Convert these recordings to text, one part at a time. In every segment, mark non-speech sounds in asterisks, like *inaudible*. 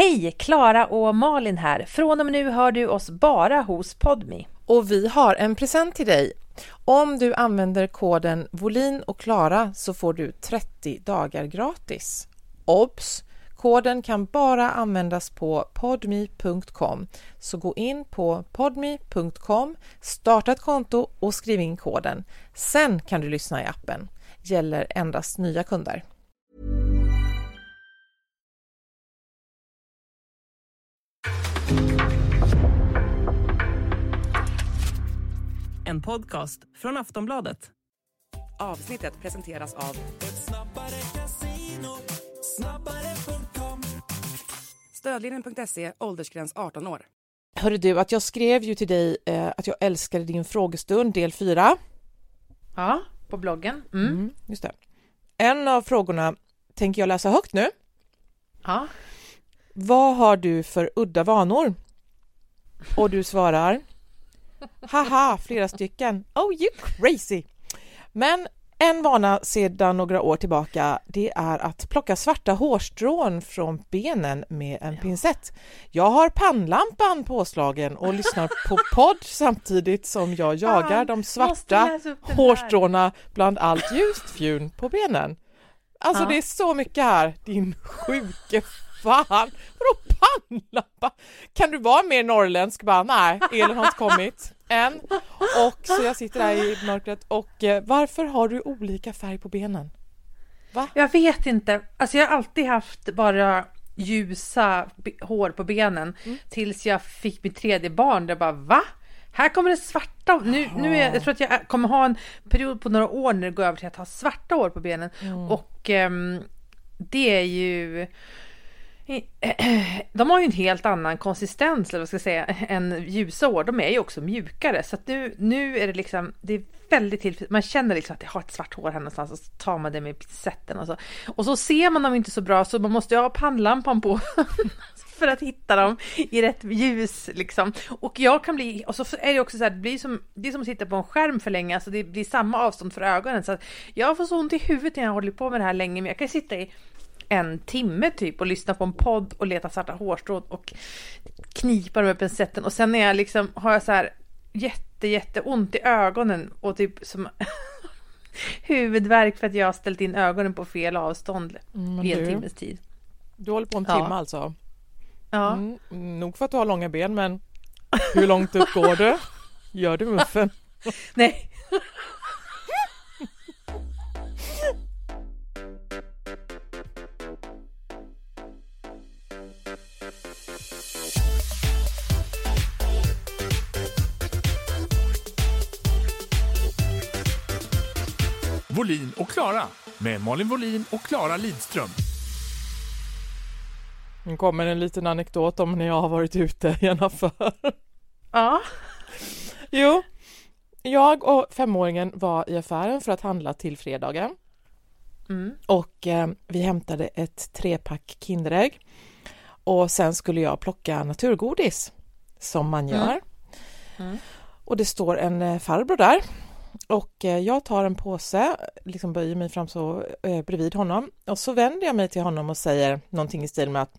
Hej! Klara och Malin här. Från och med nu hör du oss bara hos Podmi. Och vi har en present till dig. Om du använder koden Volin och Klara så får du 30 dagar gratis. Obs! Koden kan bara användas på podme.com. Så gå in på podme.com, starta ett konto och skriv in koden. Sen kan du lyssna i appen. Gäller endast nya kunder. En podcast från Aftonbladet. Avsnittet presenteras av Stödlinjen.se, åldersgräns 18 år. Hörru du, att jag skrev ju till dig eh, att jag älskade din frågestund del 4. Ja, på bloggen. Mm. Mm, just det. En av frågorna tänker jag läsa högt nu. Ja. Vad har du för udda vanor? Och du svarar Haha, flera stycken. Oh, you crazy! Men en vana sedan några år tillbaka det är att plocka svarta hårstrån från benen med en pincett. Jag har pannlampan påslagen och lyssnar på podd samtidigt som jag jagar de svarta hårstråna bland allt ljust fjun på benen. Alltså Ja. det är så mycket här, din sjuke fan! Vadå pannlampa? Kan du vara mer norrländsk? Bara, nej, elen har inte kommit än. Och så jag sitter där i mörkret och eh, varför har du olika färg på benen? Jag vet inte. Alltså jag har alltid haft bara ljusa hår på benen tills jag fick mitt tredje barn. Där jag bara va? Här kommer det svarta. Nu, nu är jag, tror att jag kommer ha en period på några år när det går över till att ha svarta hår på benen. Och ehm, det är ju *clears throat* de har ju en helt annan konsistens, eller vad ska jag säga, *laughs* än ljusa hår. De är ju också mjukare. Så att nu, nu är det liksom, det är väldigt tillfredsställande. Man känner liksom att jag har ett svart hår här någonstans och så tar man det med pincetten och så. Och så ser man dem inte så bra så man måste ju ha pannlampan på. *laughs* för att hitta dem i rätt ljus liksom. Och jag kan bli, och så är det också så här, det blir som, det är som att sitta på en skärm för länge, alltså det blir samma avstånd för ögonen. Så att jag får så ont i huvudet när jag håller på med det här länge, men jag kan sitta i en timme typ och lyssna på en podd och leta svarta hårstrån och knipa med pincetten och sen är jag liksom, har jag så här jätte jätte ont i ögonen och typ som *laughs* huvudvärk för att jag har ställt in ögonen på fel avstånd men i en du- timmes tid. Du håller på en Ja. timme alltså? Ja. Mm, nog för att du har långa ben men hur långt upp går du? *laughs* Gör du muffen? Nej. Volin och Klara med Malin Volin och Klara Lidström. Nu kommer en liten anekdot om när jag har varit ute i en affär. Ja. Jo, jag och femåringen var i affären för att handla till fredagen Mm. och eh, vi hämtade ett trepack Kinderägg och sen skulle jag plocka naturgodis som man gör. Mm. Och det står en eh, farbror där och eh, jag tar en påse, liksom böjer mig fram så eh, bredvid honom och så vänder jag mig till honom och säger någonting i stil med att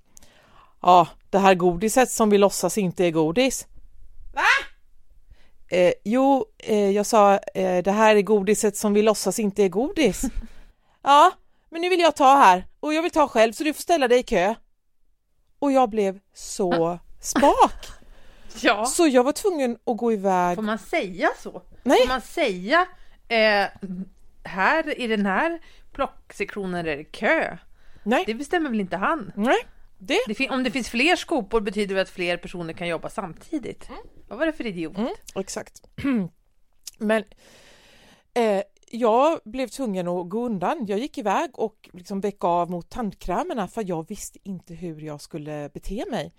ja, det här godiset som vi låtsas inte är godis. Va? Eh, jo, eh, jag sa eh, det här är godiset som vi låtsas inte är godis. *laughs* ja, men nu vill jag ta här och jag vill ta själv så du får ställa dig i kö. Och jag blev så spak. *laughs* Ja. Så jag var tvungen att gå iväg. Får man säga så? Nej. Får man säga eh, här i den här plocksektionen är det kö? Nej. Det bestämmer väl inte han? Nej. Det. Det om det finns fler skopor betyder det att fler personer kan jobba samtidigt. Vad var det för idiot? Mm, exakt. *clears throat* Men eh, jag blev tvungen att gå undan. Jag gick iväg och liksom väckte av mot tandkrämerna för jag visste inte hur jag skulle bete mig.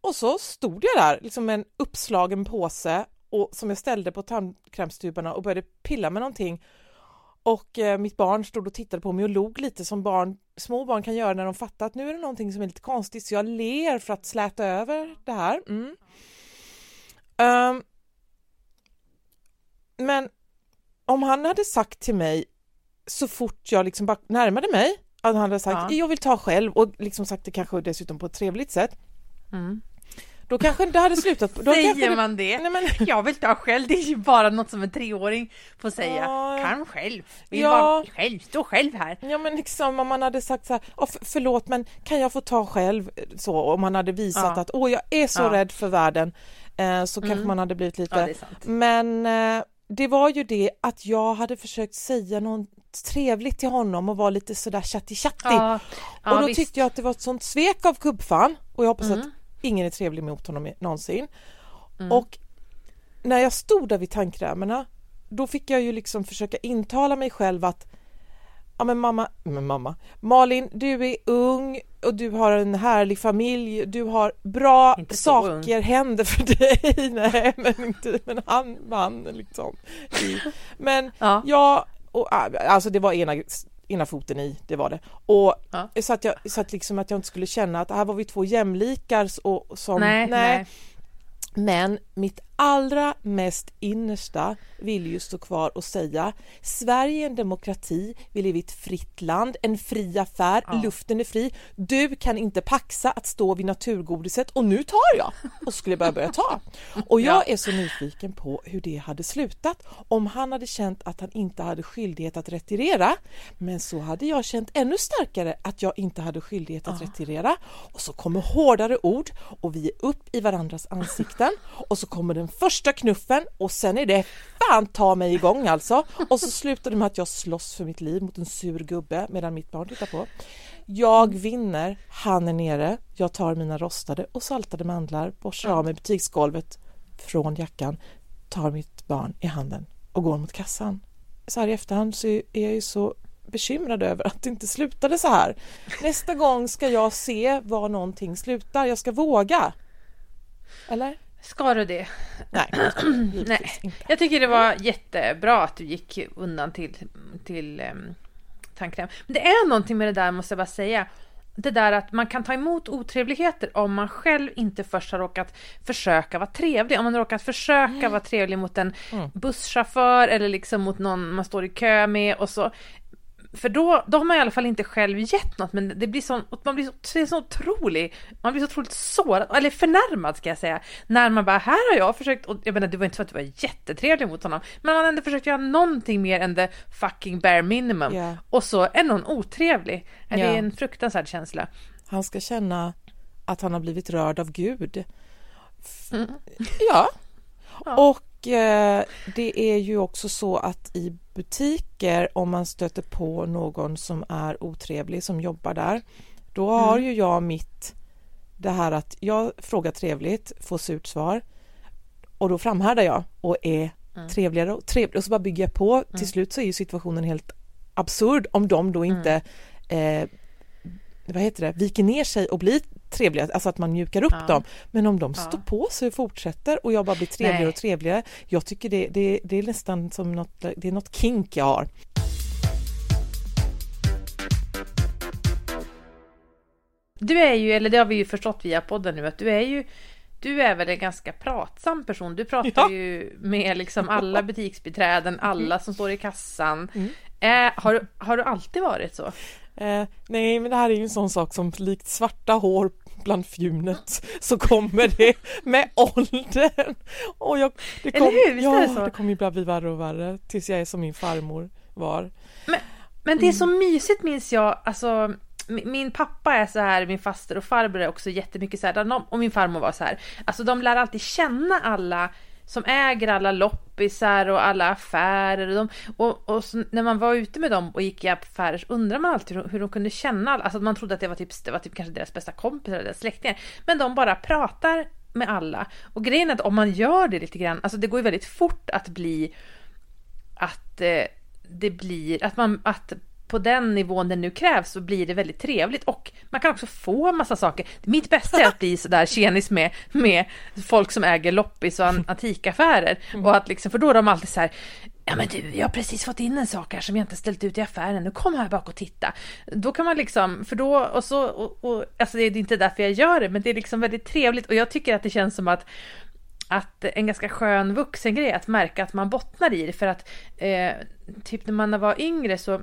Och så stod jag där liksom med en uppslagen påse och, som jag ställde på tandkrämstuberna och började pilla med någonting. Och eh, mitt barn stod och tittade på mig och log lite som barn, små barn kan göra när de fattar att nu är det någonting som är lite konstigt så jag ler för att släta över det här. Mm. Ehm, men om han hade sagt till mig så fort jag liksom bara närmade mig att han hade sagt Ja. jag vill ta själv och liksom sagt det kanske dessutom på ett trevligt sätt Mm. Då kanske det hade slutat. Då kanske Säger man det? Nej, men, *laughs* Jag vill ta själv, det är ju bara något som en treåring får säga. Ja. Kan själv, vill Ja. vara själv, stå själv här. ja men liksom om man hade sagt så här, "Åh, för, förlåt men kan jag få ta själv så om man hade visat Ja. att åh jag är så Ja. rädd för världen eh, så kanske Mm. man hade blivit lite. Men eh, det var ju det att jag hade försökt säga något trevligt till honom och vara lite sådär chatty-chatty. Ja, ja, och då visst. tyckte jag att det var ett sånt svek av kubbfan och jag hoppas Mm. att ingen är trevlig mot honom någonsin. Och när jag stod där vid tandkrämerna då fick jag ju liksom försöka intala mig själv att Ja men mamma, men mamma, Malin du är ung och du har en härlig familj, du har bra saker händer för dig. *laughs* Nej men inte, men han vann liksom. *laughs* Men Ja. jag, och, alltså det var ena, ena foten i, det var det. Och Ja. så att jag, så att liksom att jag inte skulle känna att här var vi två jämlikar och, som, Nej, nej. men mitt allra mest innersta vill ju stå kvar och säga Sverige är en demokrati, vi lever i ett fritt land, en fri affär, Ja. luften är fri. Du kan inte paxa att stå vid naturgodiset och nu tar jag! Och skulle jag börja ta. Och jag Ja. är så nyfiken på hur det hade slutat om han hade känt att han inte hade skyldighet att retirera. Men så hade jag känt ännu starkare att jag inte hade skyldighet att retirera. Och så kommer hårdare ord och vi är upp i varandras ansikten och så kommer den första knuffen och sen är det fan ta mig igång alltså. Och så slutar det med att jag slåss för mitt liv mot en sur gubbe medan mitt barn tittar på. Jag vinner, han är nere, jag tar mina rostade och saltade mandlar, borstar av mig butiksgolvet från jackan, tar mitt barn i handen och går mot kassan. Så här i efterhand så är jag ju så bekymrad över att det inte slutade så här. Nästa gång ska jag se var någonting slutar, jag ska våga. Eller? Ska du det? Nej, *clears throat* Nej. Jag tycker det var jättebra att du gick undan till, till um, tandkräm. Men det är någonting med det där måste jag bara säga. Det där att man kan ta emot otrevligheter om man själv inte först har råkat försöka vara trevlig. Om man har råkat försöka vara trevlig mot en Mm. busschaufför eller liksom mot någon man står i kö med och så. För då, då har man i alla fall inte själv gett något men det blir sån, man blir så, det är så otrolig, man blir så otroligt sårad, eller förnärmad ska jag säga. När man bara, här har jag försökt, och jag menar det var inte så att du var jättetrevlig mot honom, men man har ändå försökt göra någonting mer än det fucking bare minimum. Ja. Och så är någon otrevlig. Det är en fruktansvärd känsla. Han ska känna att han har blivit rörd av Gud. Mm. Ja. Ja. Och det är ju också så att i butiker, om man stöter på någon som är otrevlig som jobbar där, då har Mm. ju jag mitt det här att jag frågar trevligt, får surt svar och då framhärdar jag och är Mm. trevligare och trevligare och så bara bygger jag på. Till slut så är ju situationen helt absurd om de då inte Mm. eh, vad heter det, viker ner sig och blir trevliga, alltså att man mjukar upp Ja. dem. Men om de Ja. står på sig och fortsätter och jag bara blir trevligare Nej. och trevligare, jag tycker det, det, det är nästan som något, det är något kink jag har. Du är ju, eller det har vi ju förstått via podden nu, att du är ju du är väl en ganska pratsam person. Du pratar Ja. ju med liksom alla butiksbiträden, alla som står i kassan. Mm. Eh, har, du, har du alltid varit så? Eh, nej, men det här är ju en sån sak som likt svarta hår bland fjunet *laughs* så kommer det med åldern. Och jag, det Eller hur? Ja, det så? det kommer ju bara bli värre och värre tills jag är som min farmor var. Men det är så Mm. mysigt minns jag, alltså mi- min pappa är så här, min faster och farbror är också jättemycket så här, och min farmor var så här. Alltså de lär alltid känna alla som äger alla lopp kompisar och alla affärer. Och, de, och, och så, när man var ute med dem och gick i affärer så undrade man alltid hur, hur de kunde känna. Alltså man trodde att det var, typ, det var typ kanske deras bästa kompisar eller deras släktingar. Men de bara pratar med alla. Och grejen är att om man gör det lite grann, alltså det går ju väldigt fort att bli att eh, det blir, att man, att på den nivån det nu krävs så blir det väldigt trevligt. Och man kan också få en massa saker. Mitt bästa är att bli sådär tjenis med, med folk som äger loppis och antikaffärer. Och att liksom, för då är de alltid så här Ja men du, jag har precis fått in en sak här som jag inte ställt ut i affären, nu kom här bak och titta. Då kan man liksom, för då, och så, och, och, alltså det är inte därför jag gör det, men det är liksom väldigt trevligt. Och jag tycker att det känns som att att en ganska skön vuxengrej att märka att man bottnar i det. För att eh, typ när man var yngre så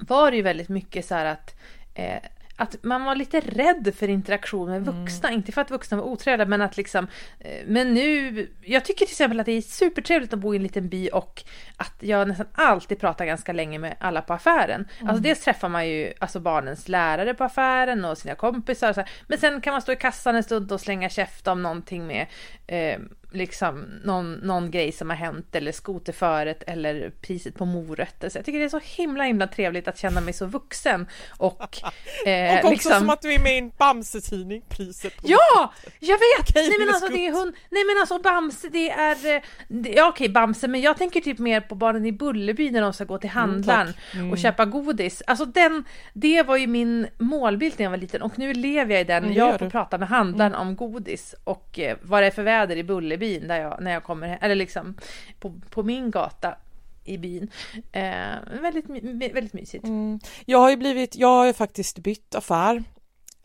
var det ju väldigt mycket så här att eh, att man var lite rädd för interaktion med vuxna. Mm. Inte för att vuxna var otrevliga men att liksom eh, Men nu Jag tycker till exempel att det är supertrevligt att bo i en liten by och att jag nästan alltid pratar ganska länge med alla på affären. Mm. Alltså dels träffar man ju alltså barnens lärare på affären och sina kompisar och så här. Men sen kan man stå i kassan en stund och slänga käft om någonting med eh, liksom någon, någon grej som har hänt eller skoterföret eller priset på morötter. Så jag tycker det är så himla himla trevligt att känna mig så vuxen och... *laughs* Eh, och också liksom... som att du är med i en Bamse-tidning, priset på Ja! Jag vet! *laughs* Okej, nej men alltså det är hund... Nej men alltså Bamse det är... Eh, det... Ja okej Bamse men jag tänker typ mer på barnen i Bullerby när de ska gå till mm, handlaren mm, mm. och köpa godis. Alltså den... Det var ju min målbild när jag var liten och nu lever jag i den. Mm, jag får prata med handlaren mm. om godis och eh, vad det är för väder i Bullerby byn där jag, när jag kommer hem, eller liksom på, på min gata i byn. Eh, väldigt, väldigt mysigt. Mm. Jag har ju blivit, jag har ju faktiskt bytt affär.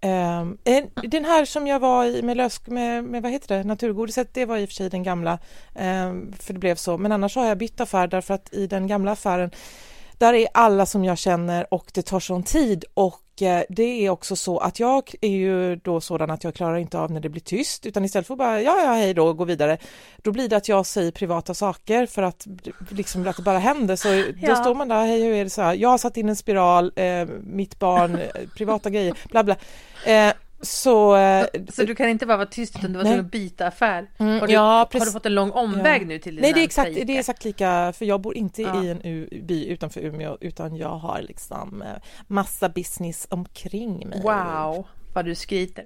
Eh, den här som jag var i med lösk med, med vad heter det, naturgodiset, det var i och för sig den gamla, eh, för det blev så, men annars har jag bytt affär därför att i den gamla affären där är alla som jag känner och det tar sån tid och det är också så att jag är ju då sådan att jag klarar inte av när det blir tyst utan istället för att bara ja, ja, hej då och gå vidare. Då blir det att jag säger privata saker för att liksom att det bara händer så *laughs* då ja. står man där, hej hur är det så här, jag har satt in en spiral, eh, mitt barn, eh, privata grejer, bla bla. Eh, så, eh, så du kan inte bara vara tyst utan du var tvungen att byta affär? Mm, du, ja, har du fått en lång omväg ja. nu till dina Nej det är exakt, det är exakt lika, för jag bor inte ja. i en by utanför Umeå utan jag har liksom eh, massa business omkring mig. Wow, vad du skryter.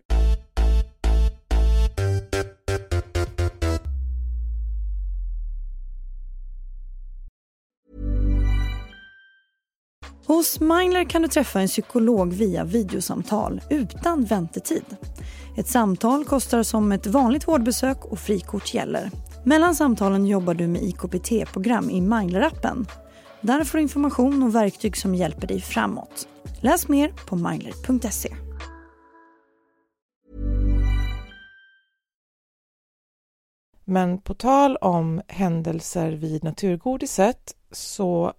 Hos Mindler kan du träffa en psykolog via videosamtal utan väntetid. Ett samtal kostar som ett vanligt vårdbesök och frikort gäller. Mellan samtalen jobbar du med IKPT-program i Mindler-appen. Där får du information och verktyg som hjälper dig framåt. Läs mer på mindler.se. Men på tal om händelser vid Naturgodiset så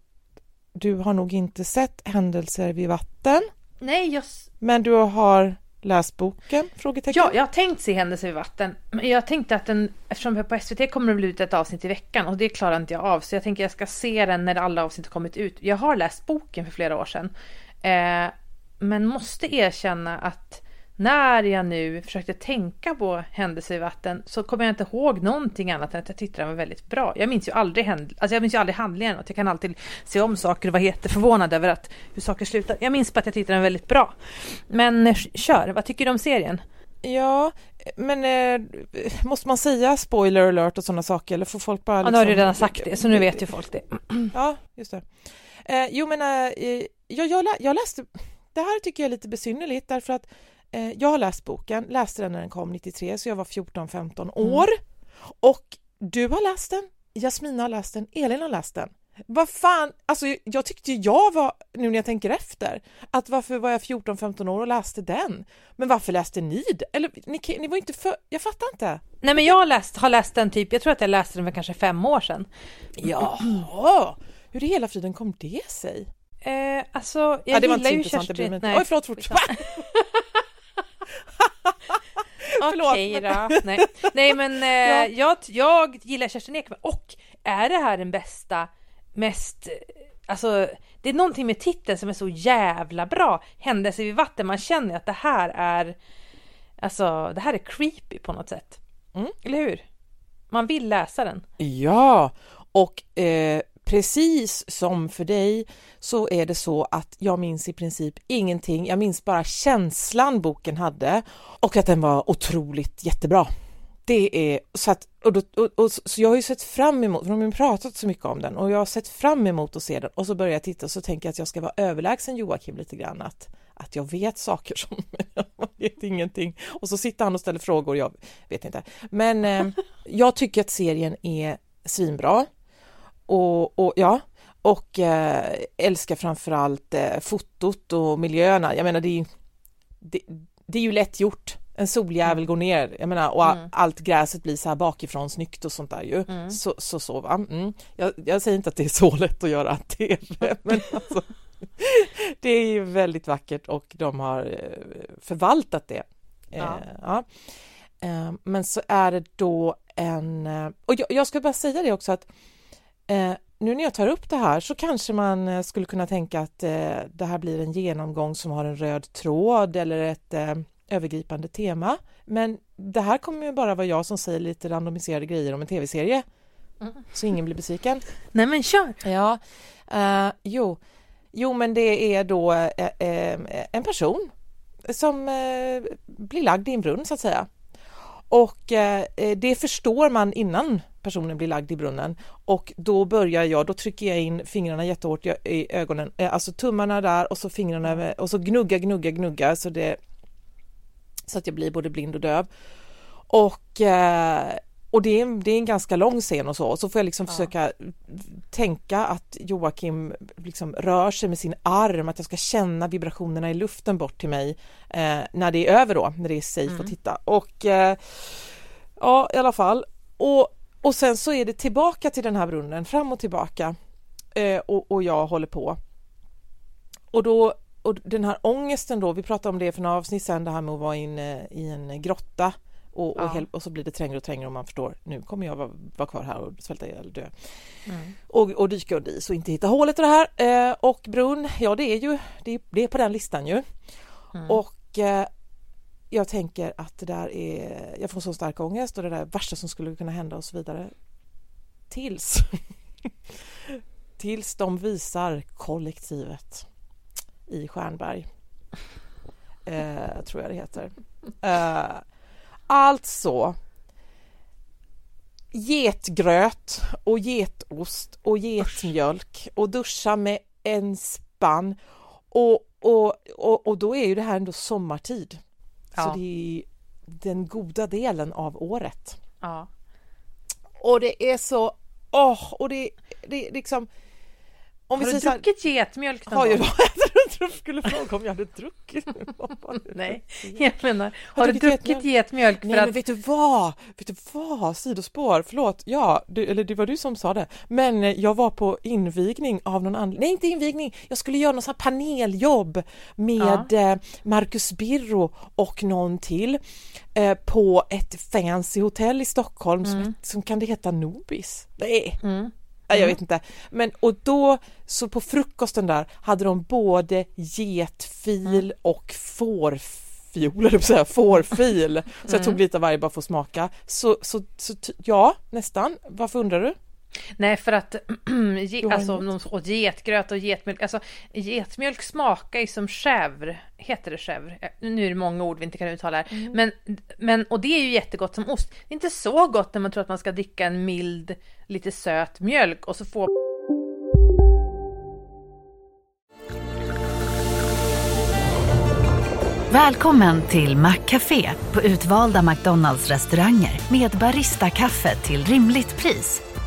du har nog inte sett Händelser vid vatten. Nej, jag... Men du har läst boken? Frågetecken. Ja, jag har tänkt se Händelser vid vatten. Men jag tänkte att den, eftersom på SVT kommer det bli ut ett avsnitt i veckan och det klarar inte jag av. Så jag tänker att jag ska se den när alla avsnitt har kommit ut. Jag har läst boken för flera år sedan. Eh, men måste erkänna att när jag nu försökte tänka på händelser i vatten så kommer jag inte ihåg någonting annat än att jag tyckte den var väldigt bra. Jag minns ju aldrig, händ alltså jag minns ju aldrig handlingen jag kan alltid se om saker och vara jätteförvånad över att hur saker slutar. Jag minns bara att jag tyckte den var väldigt bra. Men eh, kör, vad tycker du om serien? Ja, men eh, måste man säga spoiler alert och sådana saker eller får folk bara... Liksom... Ja, nu har du liksom- redan sagt det, så nu vet ju folk det. *clears throat* ja, just det. Eh, jo, men eh, jag, jag, jag läste... Det här tycker jag är lite besynnerligt därför att eh, jag har läst boken, läste den när den kom 93, så jag var 14-15 mm. år. Mm. Och du har läst den, Jasmina har läst den, Elin har läst den. Vad fan, alltså jag tyckte jag var, nu när jag tänker efter, att varför var jag 14-15 år och läste den? Men varför läste ni det? Eller ni, ni var inte för, jag fattar inte. Nej men jag har läst, har läst den typ, jag tror att jag läste den för kanske fem år sedan. Ja, hur i hela friden kom det sig? Eh, alltså, jag ja, det gillar ju Kerstin... Nej, Oj, förlåt, förlåt. Okej då. Nej. Nej men *laughs* eh, ja. jag, jag gillar Kerstin Ekman och är det här den bästa, mest, alltså det är någonting med titeln som är så jävla bra. Händelse vid vatten, man känner att det här är, alltså det här är creepy på något sätt. Mm. Eller hur? man vill läsa den. Ja, och eh, precis som för dig så är det så att jag minns i princip ingenting. Jag minns bara känslan boken hade och att den var otroligt jättebra. Det är så att, och, då, och, och, så jag har ju sett fram emot, för de har ju pratat så mycket om den och jag har sett fram emot att se den och så börjar jag titta och så tänker jag att jag ska vara överlägsen Joakim lite grann att, att jag vet saker som *laughs* jag vet ingenting och så sitter han och ställer frågor, jag vet inte. Men eh, jag tycker att serien är svinbra och, och ja, och eh, älskar framförallt eh, fotot och miljöerna. Jag menar, det är, det, det är ju lätt gjort en soljävel går ner, jag menar, och mm. allt gräset blir så här bakifrån snyggt och sånt där ju. Mm. Så, så, så va. Mm. Jag, jag, säger inte att det är så lätt att göra *laughs* tv, men alltså, det är ju väldigt vackert och de har eh, förvaltat det. Ja. Eh, ja. Eh, men så är det då en, och jag, jag ska bara säga det också att eh, nu när jag tar upp det här så kanske man eh, skulle kunna tänka att det här blir en genomgång som har en röd tråd eller ett övergripande tema. Men det här kommer ju bara vara jag som säger lite randomiserade grejer om en tv-serie. Mm. Så ingen blir besviken. Nej men kör! Ja, uh, jo. jo, men det är då uh, uh, en person som blir lagd i en brunn så att säga. Och det förstår man innan personen blir lagd i brunnen och då börjar jag, då trycker jag in fingrarna jättehårt i ögonen, alltså tummarna där och så fingrarna och så gnugga, gnugga, gnugga så det så att jag blir både blind och döv. Och, eh, och det är, det är en ganska lång scen och så, och så får jag liksom ja. försöka tänka att Joakim liksom rör sig med sin arm, att jag ska känna vibrationerna i luften bort till mig eh, när det är över då, när det är safe mm. att titta. Och eh, ja, i alla fall. Och, och sen så är det tillbaka till den här brunnen, fram och tillbaka. Eh, och, och jag håller på. Och då och den här ångesten då, vi pratade om det för några avsnitt sedan, det här med att vara inne i en grotta och, och, ja. och, så blir det trängre och trängre och man förstår nu kommer jag vara, vara kvar här och svälta ihjäl dö. Mm. Och, och dyka under is och inte hitta hålet och det här. Eh, och brunn, ja det är ju det, det är på den listan ju. Mm. Och eh, jag tänker att det där är, jag får så stark ångest och det där värsta som skulle kunna hända och så vidare. Tills *laughs* tills de visar kollektivet i Stjärnberg. Eh, tror jag det heter. Eh, alltså getgröt och getost och getmjölk och duscha med en spann och, och, och, och då är ju det här ändå sommartid. Ja. Så det är den goda delen av året. Ja. Och det är så, åh, oh, och det, det liksom om har vi du druckit getmjölk någon har gång? Du skulle fråga om jag hade druckit. *laughs* Nej, jag menar, har, du druckit getmjölk? getmjölk för Nej, att... men vet du vad? Vet du vad? Sidospår, förlåt. Ja, du, eller det var du som sa det. Men eh, jag var på invigning av någon annan, nej inte invigning, jag skulle göra här paneljobb med ja. Eh, Marcus Birro och någon till eh, på ett fancy hotell i Stockholm mm. som, som kan det heta Nobis? Nej. Mm. Jag mm. vet inte. Men och då så på frukosten där hade de både getfil mm. och fårfjol, eller säga, fårfil. Så jag tog mm. lite av varje bara för att smaka. Så, så, så ja, nästan. Varför undrar du? Nej, för att *clears throat* alltså, de åt getgröt och getmjölk. Alltså, getmjölk smakar ju som chèvre. Heter det chèvre? Nu är det många ord vi inte kan uttala här. Mm. Men, men, och det är ju jättegott som ost. Det är inte så gott när man tror att man ska dricka en mild, lite söt mjölk och så få Välkommen till Maccafé på utvalda McDonalds restauranger med Baristakaffe till rimligt pris.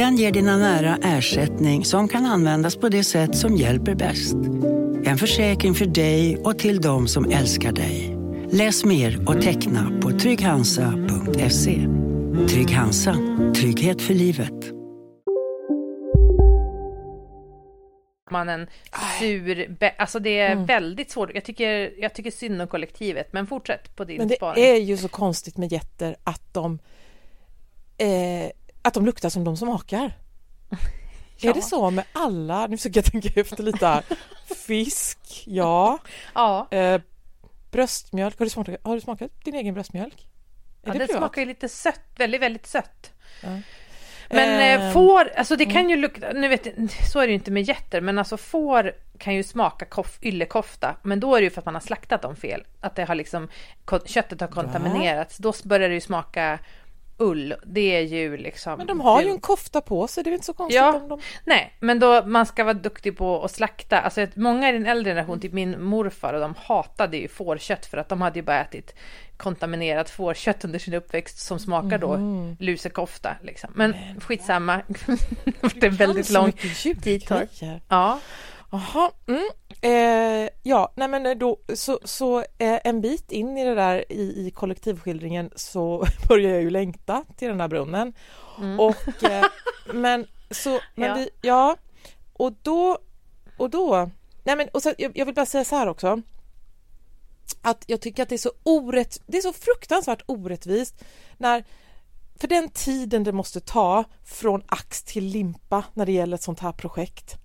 Den ger dina nära ersättning som kan användas på det sätt som hjälper bäst. En försäkring för dig och till de som älskar dig. Läs mer och teckna på trygghansa.se. Trygg Hansa. Trygghet för livet. man en sur... Alltså det är Mm. väldigt svårt. Jag tycker, jag tycker synd om kollektivet, men fortsätt på din Men det spaning. är ju så konstigt med getter att de, eh, att de luktar som de smakar. *laughs* Ja. Är det så med alla, nu försöker jag tänka efter lite här, *laughs* fisk, ja, Ja, eh, bröstmjölk, har du, smakat, har du smakat din egen bröstmjölk? Är ja det det privat? smakar ju lite sött, väldigt, väldigt sött. Ja. Men eh, Eh, får, alltså det kan ju lukta, nu vet så är det ju inte med getter, men alltså får kan ju smaka koff, yllekofta, men då är det ju för att man har slaktat dem fel. Att det har liksom, köttet har kontaminerats, då börjar det ju smaka ull. Det är ju liksom... Men de har det, ju en kofta på sig, det är väl inte så konstigt Ja. om de... Nej, men då man ska vara duktig på att slakta. Alltså många i den äldre generationen, typ min morfar, och de hatade ju fårkött för att de hade ju bara ätit kontaminerat fårkött under sin uppväxt som smakar då Mhm. lusekofta. Liksom. Men skitsamma, *laughs* det är väldigt lång tid. Ja, Jaha, mm. Eh, ja, nej men då så, så eh, en bit in i det där i, i kollektivskildringen så *laughs* börjar jag ju längta till den där brunnen. Och eh, men så, men Ja. vi, ja, och då, och då, nej men och så, jag, jag vill bara säga så här också. Att jag tycker att det är så orätt, det är så fruktansvärt orättvist när för den tiden det måste ta från ax till limpa när det gäller ett sånt här projekt.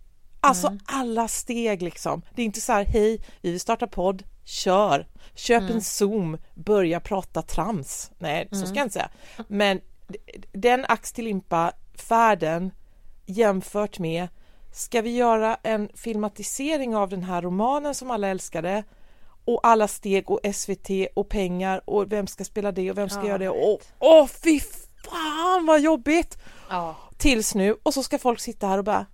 Alltså alla steg liksom. Det är inte så här, hej, vi vill starta podd, kör, köp en Zoom, börja prata trams. Nej, så ska jag inte säga. Men den ax till limpa färden jämfört med, ska vi göra en filmatisering av den här romanen som alla älskade och alla steg och SVT och pengar och vem ska spela det och vem ska Ja, göra det och åh fy fan vad jobbigt! ja. tills nu och så ska folk sitta här och bara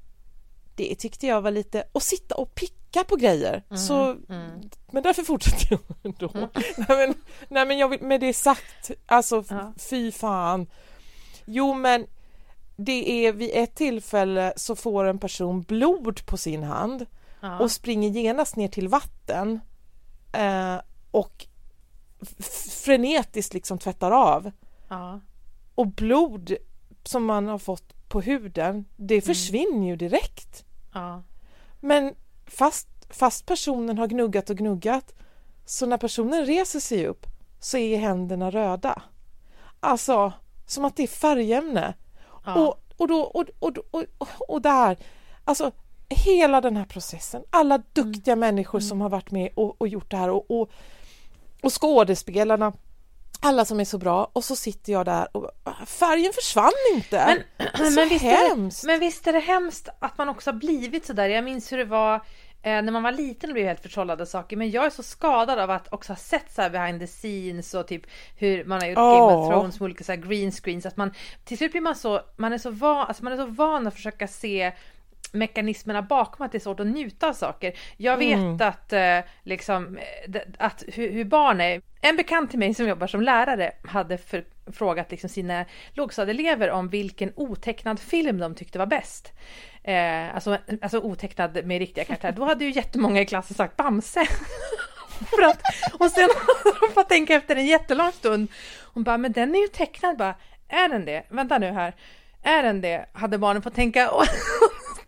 det tyckte jag var lite och sitta och picka på grejer. så, Men därför fortsätter jag *laughs* ändå. nej, men, nej men jag vill, med det sagt, alltså Ja. fy fan. Jo men det är vid ett tillfälle så får en person blod på sin hand Ja. och springer genast ner till vatten eh, och frenetiskt liksom tvättar av ja. och blod som man har fått på huden, det försvinner ju direkt. Ja. Men fast, fast personen har gnuggat och gnuggat, så när personen reser sig upp så är händerna röda. Alltså, som att det är färgämne. Ja. Och, och, då, och, och, och, och, där, alltså hela den här processen, alla duktiga människor som har varit med och, och gjort det här och, och, och skådespelarna, alla som är så bra och så sitter jag där och färgen försvann inte. Men, *clears throat* så men, visst är det, hemskt! men visst är det hemskt att man också har blivit sådär. Jag minns hur det var eh, när man var liten och blev helt förtrollad av saker. Men jag är så skadad av att också ha sett så här behind the scenes och typ hur man har gjort Game Ja. of Thrones med olika så green screens. Att man till slut blir man så, man är så van, alltså man är så van att försöka se mekanismerna bakom att det är svårt att njuta av saker. Jag vet Mm. att eh, liksom eh, att hur, hur barn är. En bekant till mig som jobbar som lärare hade för, frågat liksom sina lågstadieelever om vilken otecknad film de tyckte var bäst. Eh, alltså, alltså otecknad med riktiga karaktärer. Då hade ju jättemånga i klassen sagt Bamse. *laughs* För att, och sen hade de fått tänka efter en jättelång stund. Hon bara, men den är ju tecknad. Bara, är den det? Vänta nu här. Är den det? Hade barnen fått tänka.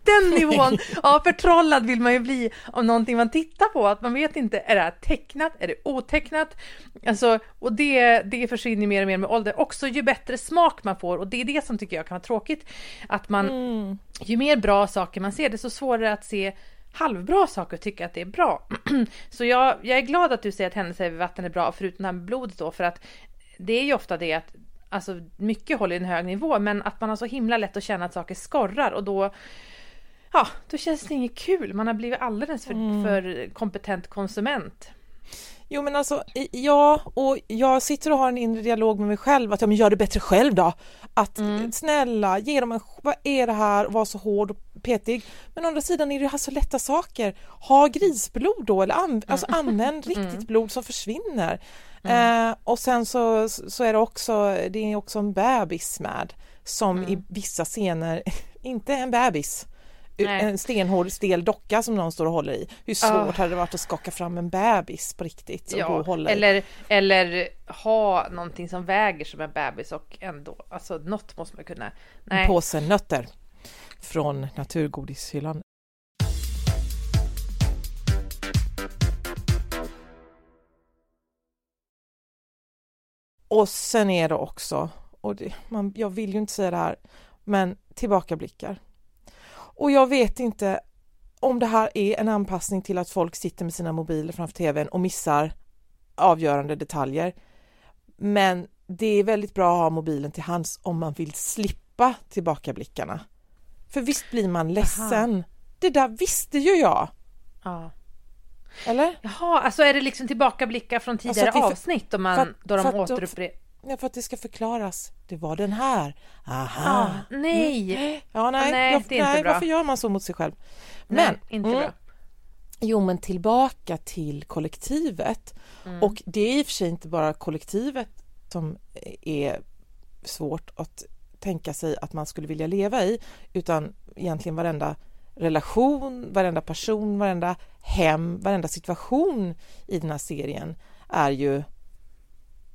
Den *laughs* nivån av förtrollad vill man ju bli av någonting man tittar på. Att man vet inte, är det här tecknat? Är det otecknat? Alltså, och det, det försvinner mer och mer med ålder. Också ju bättre smak man får och det är det som tycker jag kan vara tråkigt. Att man, ju mer bra saker man ser, desto svårare att se halvbra saker och tycka att det är bra. *clears throat* Så jag, jag är glad att du säger att händelser vid vatten är bra, förutom det här med blodet då, för att det är ju ofta det att Alltså mycket håller en hög nivå men att man har så himla lätt att känna att saker skorrar och då Ja, då känns det inget kul. Man har blivit alldeles för, för kompetent konsument. Jo men alltså, ja, och jag sitter och har en inre dialog med mig själv att ja, men gör det bättre själv då. Att snälla, ge dem en, vad är det här, var så hård och petig. Men å andra sidan är det här så lätta saker. Ha grisblod då, eller an, alltså använd *laughs* riktigt blod som försvinner. Eh, och sen så, så är det också, det är också en bebis med som i vissa scener, *laughs* inte en bebis, Nej. en stenhård stel docka som någon står och håller i. Hur svårt Ah. hade det varit att skaka fram en bebis på riktigt gå och hålla i? eller, eller ha någonting som väger som en bebis och ändå, alltså något måste man kunna. En Nej. påse nötter från naturgodishyllan. Och sen är det också, och det, man, jag vill ju inte säga det här, men tillbakablickar. Och jag vet inte om det här är en anpassning till att folk sitter med sina mobiler framför tvn och missar avgörande detaljer. Men det är väldigt bra att ha mobilen till hands om man vill slippa tillbakablickarna. För visst blir man ledsen. Det där visste ju jag. Ja. Eller? Jaha, alltså är det liksom tillbakablickar från tidigare Alltså att vi- avsnitt om man, då de återupprepar? Ja, för att det ska förklaras. Det var den här. Aha. Ah, nej. Mm. Ja, nej, Nej, jag, det är inte nej bra. varför gör man så mot sig själv? Nej, Men, inte mm, bra. Jo, men tillbaka till kollektivet. Mm. Och det är i och för sig inte bara kollektivet som är svårt att tänka sig att man skulle vilja leva i, utan egentligen varenda relation, varenda person, varenda hem, varenda situation i den här serien är ju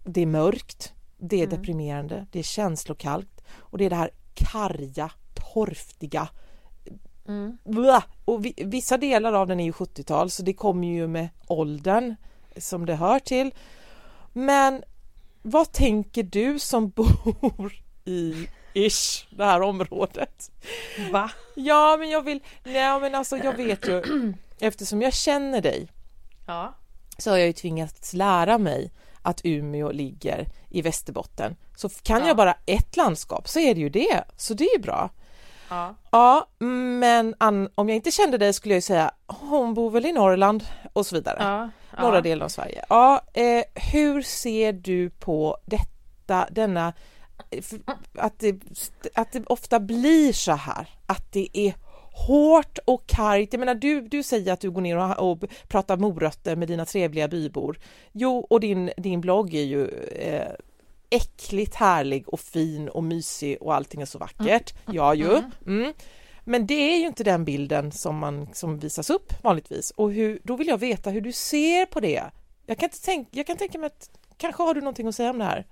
det är mörkt, det är Mm. deprimerande, det är känslokallt och det är det här karga, torftiga Mm. Och vi, vissa delar av den är ju 70-tal så det kommer ju med åldern som det hör till. Men vad tänker du som *laughs* bor i ish, det här området? Va? Ja, men jag vill, nej men alltså jag vet ju, *clears throat* eftersom jag känner dig Ja. så har jag ju tvingats lära mig att Umeå ligger i Västerbotten. Så kan jag bara ett landskap så är det ju det, så det är ju bra. Ja. Ja, men Ann, om jag inte kände dig skulle jag säga hon bor väl i Norrland och så vidare. Ja. Norra ja. delen av Sverige. Ja, eh, hur ser du på detta, denna, eh, att det, att det ofta blir så här, att det är hårt och kargt. Jag menar, du, du säger att du går ner och, och pratar morötter med dina trevliga bybor. Jo, och din, din blogg är ju eh, äckligt härlig och fin och mysig och allting är så vackert. Ja ju. Mm. Men det är ju inte den bilden som, man, som visas upp vanligtvis. Och hur, då vill jag veta hur du ser på det. Jag kan, inte tänka, jag kan tänka mig att kanske har du någonting att säga om det här?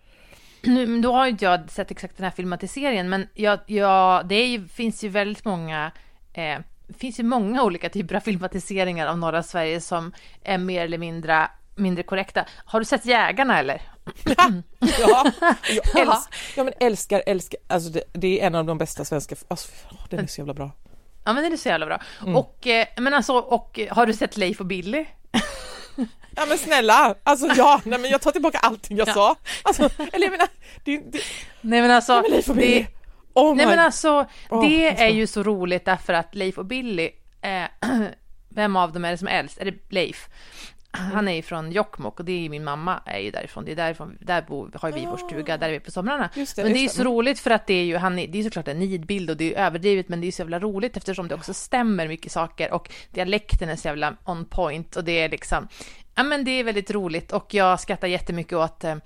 Nu, då har inte jag sett exakt den här filmatiseringen, men jag, jag, det ju, finns ju väldigt många eh, finns ju många olika typer av filmatiseringar av norra Sverige som är mer eller mindre, mindre korrekta. Har du sett Jägarna eller? Ja, jag *laughs* älskar, ja, men älskar, älskar, alltså det, det är en av de bästa svenska, alltså, den är så jävla bra. Ja men det är så jävla bra. Mm. Och, eh, men alltså, och har du sett Leif och Billy? *laughs* Ja men snälla, alltså ja, nej men jag tar tillbaka allting jag Ja. sa. Alltså, eller jag menar, det, det, Nej men alltså, Nej, men Leif och Billy. det, oh nej men alltså, Åh, det ska- är ju så roligt därför att Leif och Billy, eh, *clears throat* vem av dem är det som är äldst? Är det Leif? Han är ju från Jokkmokk och det är ju min mamma är ju därifrån. Det är därifrån, där bor, har vi vår stuga, där är vi på somrarna. Det, men det är ju så roligt för att det är ju, han är, det är såklart en nidbild och det är överdrivet men det är så jävla roligt eftersom det också stämmer mycket saker och dialekten är så jävla on point och det är liksom, ja men det är väldigt roligt och jag skrattar jättemycket åt eh,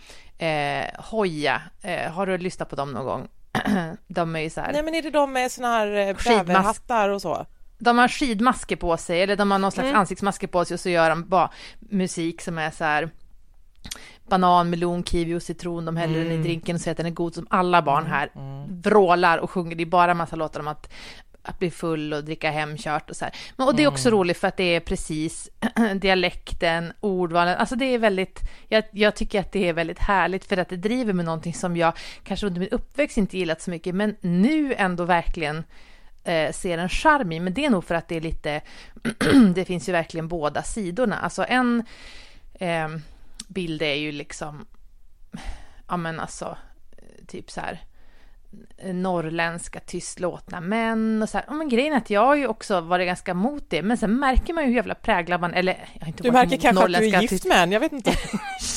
eh, Hoja. Eh, har du lyssnat på dem någon gång? *clears throat* De är ju så här, Nej men är det de med såna här eh, bäverhattar och så? de har skidmasker på sig, eller de har någon slags Mm. ansiktsmasker på sig och så gör de bara musik som är så här banan, melon, kiwi och citron. De häller den Mm. i drinken och säger att den är god som alla barn här vrålar och sjunger. Det är bara en massa låtar om att, att bli full och dricka hemkört och så här. Men, och det är också Mm. roligt för att det är precis *clears throat* dialekten, ordvalen, alltså det är väldigt, jag, jag tycker att det är väldigt härligt för att det driver med någonting som jag kanske under min uppväxt inte gillat så mycket, men nu ändå verkligen eh, ser en charm i, men det är nog för att det är lite, *clears throat* det finns ju verkligen båda sidorna. Alltså en eh, bild är ju liksom, ja men alltså, eh, typ så här norrländska tystlåtna män och så här. Men grejen är att jag har ju också varit ganska emot det, men sen märker man ju hur jävla präglad man, eller jag har inte Du märker kanske att du är gift med en, jag vet inte. *laughs*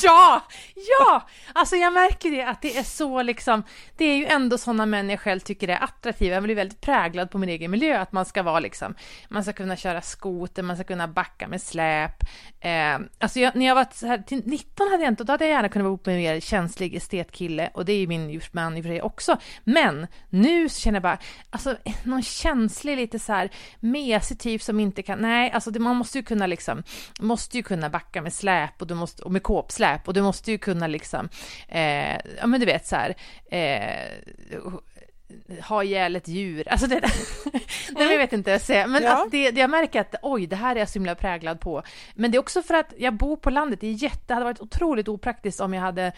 Ja, ja! Alltså jag märker det att det är så liksom, det är ju ändå sådana män jag själv tycker är attraktiva. Jag blir väldigt präglad på min egen miljö, att man ska vara liksom, man ska kunna köra skoter, man ska kunna backa med släp. Eh, alltså jag, när jag var så här, till 19 hade jag inte, då hade jag gärna kunnat vara ihop med en mer känslig estetkille och det är ju min man i och för sig också. Men nu känner jag bara, alltså någon känslig lite så här mesig typ som inte kan, nej, alltså det, man måste ju kunna liksom, måste ju kunna backa med släp och, du måste, och med kåpsläp och du måste ju kunna liksom, eh, ja men du vet så här, eh, ha ihjäl ett djur. Alltså det, *laughs* nej, jag vet inte vad jag säger, men ja. att det, det, jag märker att oj, det här är jag så himla präglad på. Men det är också för att jag bor på landet, det är jätte, det hade varit otroligt opraktiskt om jag hade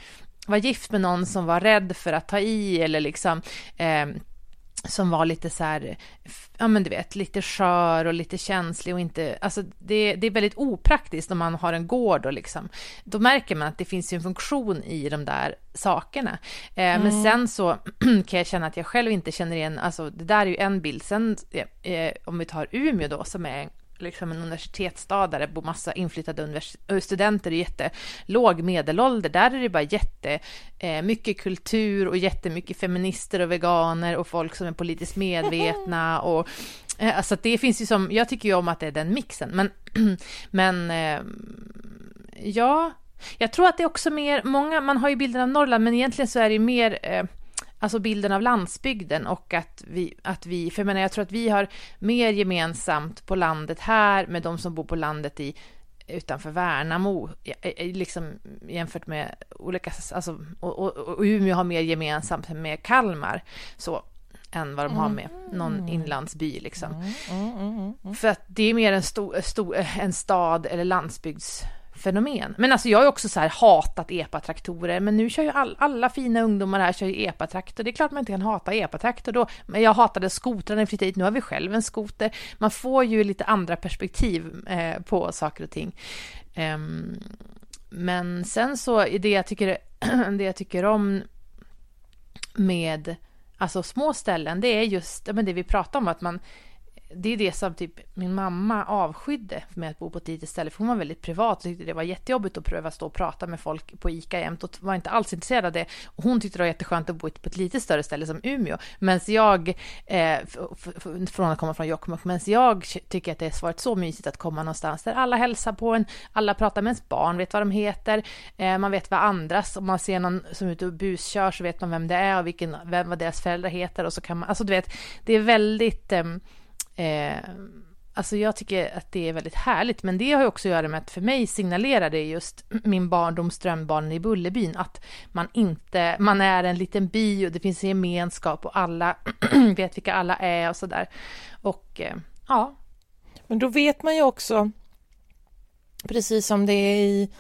var gift med någon som var rädd för att ta i eller liksom eh, som var lite så här, ja men du vet, lite skör och lite känslig och inte, alltså det, det är väldigt opraktiskt om man har en gård och liksom, då märker man att det finns ju en funktion i de där sakerna. Eh, mm. Men sen så *clears throat* kan jag känna att jag själv inte känner igen, alltså det där är ju en bild, sen eh, om vi tar Umeå då som är liksom en universitetsstad där det bor massa inflyttade studenter i jättelåg medelålder. Där är det bara jätte eh, kultur och jättemycket feminister och veganer och folk som är politiskt medvetna *laughs* och eh, alltså det finns ju som, jag tycker ju om att det är den mixen, men, *clears throat* men eh, ja, jag tror att det är också mer, många, man har ju bilden av Norrland, men egentligen så är det mer alltså bilden av landsbygden och att vi, att vi, för jag menar jag tror att vi har mer gemensamt på landet här med de som bor på landet i utanför Värnamo, liksom jämfört med olika, alltså, och, och, och Umeå har mer gemensamt med Kalmar, så, än vad de har med någon mm. inlandsby liksom. Mm, mm, mm, För att det är mer en, stor, stor, en stad eller landsbygds fenomen. Men alltså jag har ju också så här hatat epatraktorer, men nu kör ju all, alla fina ungdomar här kör ju epatraktor. Det är klart man inte kan hata epatraktor då, men jag hatade skotrarna flyttade hit, Nu har vi själv en skoter. Man får ju lite andra perspektiv eh, på saker och ting. Um, men sen så, det jag tycker, *clears throat* det jag tycker om med alltså små ställen, det är just men det vi pratar om, att man det är det som typ min mamma avskydde med att bo på ett litet ställe, för hon var väldigt privat och tyckte det var jättejobbigt att pröva stå och prata med folk på ICA jämt och var inte alls intresserad av det. Och hon tyckte det var jätteskönt att bo på ett lite större ställe som Umeå. Medan jag, eh, från att komma från Jokkmokk, medan jag tycker att det har varit så mysigt att komma någonstans där alla hälsar på en, alla pratar med ens barn, vet vad de heter, eh, man vet vad andras, om man ser någon som är ute och buskör så vet man vem det är och vilken, vem, vad deras föräldrar heter och så kan man, alltså du vet, det är väldigt eh, Eh, alltså jag tycker att det är väldigt härligt, men det har ju också att göra med att för mig signalerar det just min barndoms drömbarn i Bullerbyn, att man inte, man är en liten by och det finns en gemenskap och alla *clears throat* vet vilka alla är och sådär. Och eh, ja. Men då vet man ju också, precis som det är i,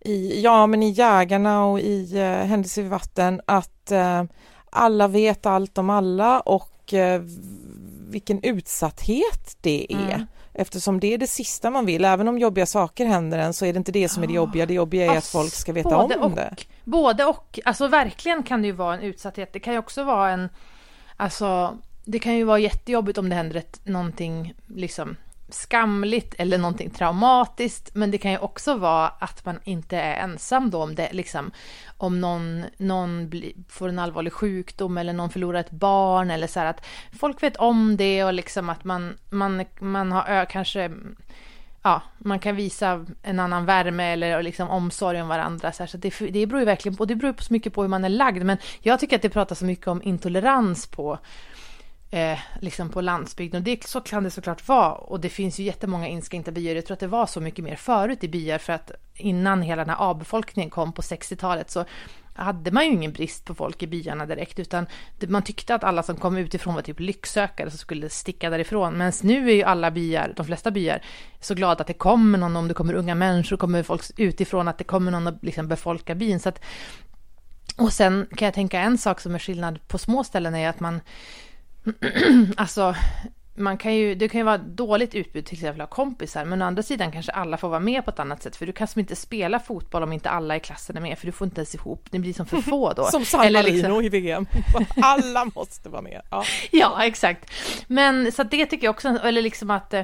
i, ja, men i Jägarna och i eh, Händelser vid vatten, att eh, alla vet allt om alla och eh, vilken utsatthet det är. Mm. Eftersom det är det sista man vill, även om jobbiga saker händer en så är det inte det som är det jobbiga, det jobbiga är att folk ska veta om och, det. Både och, alltså verkligen kan det ju vara en utsatthet, det kan ju också vara en, alltså det kan ju vara jättejobbigt om det händer ett, någonting liksom skamligt eller någonting traumatiskt, men det kan ju också vara att man inte är ensam då om det, liksom om någon, någon blir, får en allvarlig sjukdom eller någon förlorar ett barn eller så här att folk vet om det och liksom att man, man, man har kanske ja, man kan visa en annan värme eller liksom omsorg om varandra. Så, här, så det, det beror ju verkligen på, det beror så mycket på hur man är lagd. Men jag tycker att det pratas så mycket om intolerans på eh, liksom på landsbygden. Och det, så kan det såklart vara. Och det finns ju jättemånga inskränkta byar. Jag tror att det var så mycket mer förut i byar för att innan hela den här avbefolkningen kom på 60-talet så hade man ju ingen brist på folk i byarna direkt, utan man tyckte att alla som kom utifrån var typ lycksökare som skulle sticka därifrån. Men nu är ju alla byar, de flesta byar, så glada att det kommer någon, om det kommer unga människor, kommer folk utifrån, att det kommer någon att liksom befolka byn. Så att, och sen kan jag tänka en sak som är skillnad på små ställen är att man *clears throat* alltså, man kan ju, det kan ju vara dåligt utbud till exempel av kompisar, men å andra sidan kanske alla får vara med på ett annat sätt, för du kan som inte spela fotboll om inte alla i klassen är med, för du får inte ens ihop, det blir som för få då. *laughs* som San Marino liksom... i VM, *laughs* alla måste vara med. Ja, ja exakt. Men så det tycker jag också, eller liksom att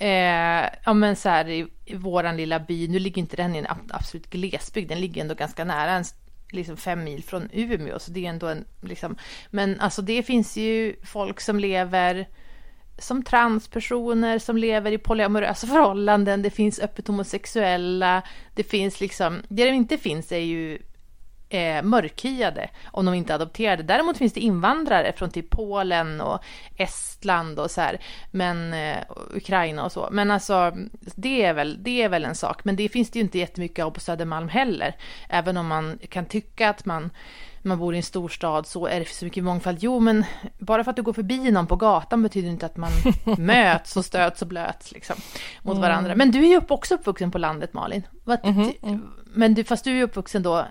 Eh, ja men så här i, i våran lilla by, nu ligger inte den i en absolut glesbygd, den ligger ändå ganska nära en liksom fem mil från Umeå, så det är ändå en liksom, men alltså det finns ju folk som lever som transpersoner som lever i polyamorösa förhållanden, det finns öppet homosexuella, det finns liksom, det det inte finns är ju eh, mörkhyade om de inte adopterade. Däremot finns det invandrare från typ Polen och Estland och så här, men eh, Ukraina och så. Men alltså, det är, väl, det är väl en sak. Men det finns det ju inte jättemycket av på Södermalm heller. Även om man kan tycka att man man bor i en storstad så är det så mycket mångfald. Jo, men bara för att du går förbi någon på gatan betyder inte att man *laughs* möts och stöts och blöts liksom, mot Mm. varandra. Men du är ju också uppvuxen på landet, Malin. Vad- mm. Men du, fast du är uppvuxen då,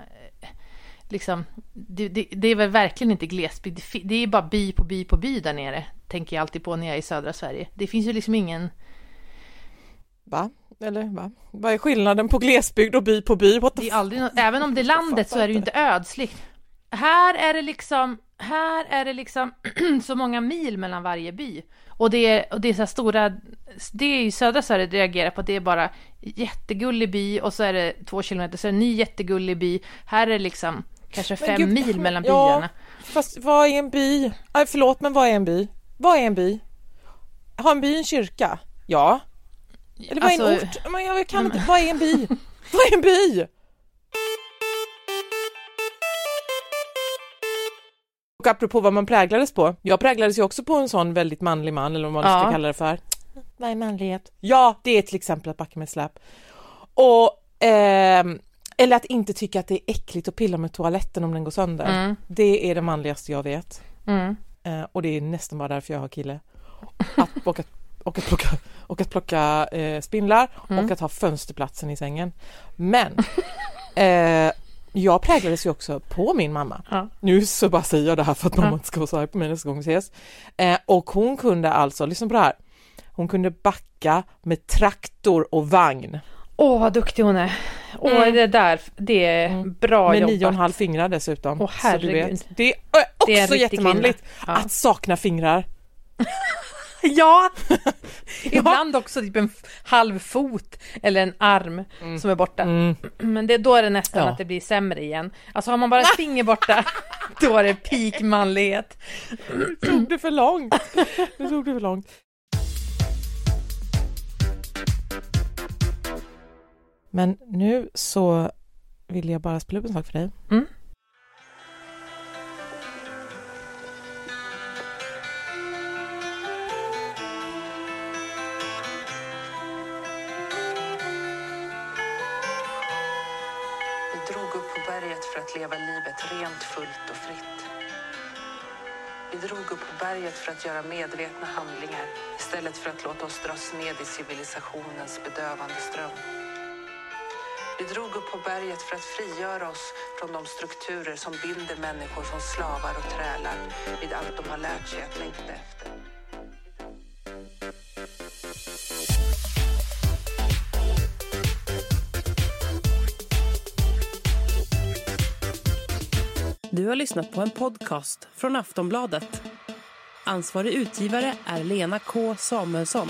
liksom, det, det, det är väl verkligen inte glesbygd. Det är bara by på by på by där nere, tänker jag alltid på när jag är i södra Sverige. Det finns ju liksom ingen... Va? Eller va? Vad är skillnaden på glesbygd och by på by? What Det är aldrig nå- även om det är landet så är det ju inte ödsligt. Här är det liksom, här är det liksom *clears throat* så många mil mellan varje by. Och det är, och det är så här stora, det är ju södra Sverige reagerar på att det är bara jättegullig by och så är det två kilometer, så är det en ny jättegullig by. Här är det liksom kanske Men fem gud, mil mellan ja, byarna. Fast vad är en by? Aj, förlåt, men vad är en by? Vad är en by? Har en by en kyrka? Ja. Eller vad är en Alltså- ort? Men jag kan inte, vad är en by? *laughs* vad är en by? Och apropå vad man präglades på. Jag präglades ju också på en sån väldigt manlig man, eller vad man Ja. ska kalla det för. Vad är manlighet? Ja, det är till exempel att backa med släp. Och, ehm, eller att inte tycka att det är äckligt att pilla med toaletten om den går sönder. Mm. Det är det manligaste jag vet. Mm. Eh, och det är nästan bara därför jag har kille. Att, *laughs* och, att, och att plocka, och att plocka eh, spindlar Mm. och att ha fönsterplatsen i sängen. Men *laughs* eh, jag präglades ju också på min mamma. Ja. Nu så bara säger jag det här för att mamma inte ska vara så arg på mig nästa gång vi ses. Eh, och hon kunde alltså, lyssna på det här, hon kunde backa med traktor och vagn. Åh, vad duktig hon är. Åh, Mm. det där, det är bra med jobbat. nio och en halv fingrar dessutom. Åh, så du herregud. vet. Det är också Det är jättemanligt. Ja. att sakna fingrar. *laughs* *laughs* Ja! Ibland också typ en halv fot eller en arm som är borta. *clears throat* Men det, då är det nästan Ja. att det blir sämre igen. Alltså har man bara ett *laughs* finger borta, då är det peak manlighet. Tog det för långt. Nu tog det för långt. Men nu så vill jag bara spela upp en sak för dig. Mm. Vi drog upp på berget för att leva livet rent, fullt och fritt. Vi drog upp på berget för att göra medvetna handlingar istället för att låta oss dras med i civilisationens bedövande ström. Vi drog upp på berget för att frigöra oss från de strukturer som binder människor som slavar och trälar vid allt de har lärt sig att längta efter. Du har lyssnat på en podcast från Aftonbladet. Ansvarig utgivare är Lena K Samuelsson.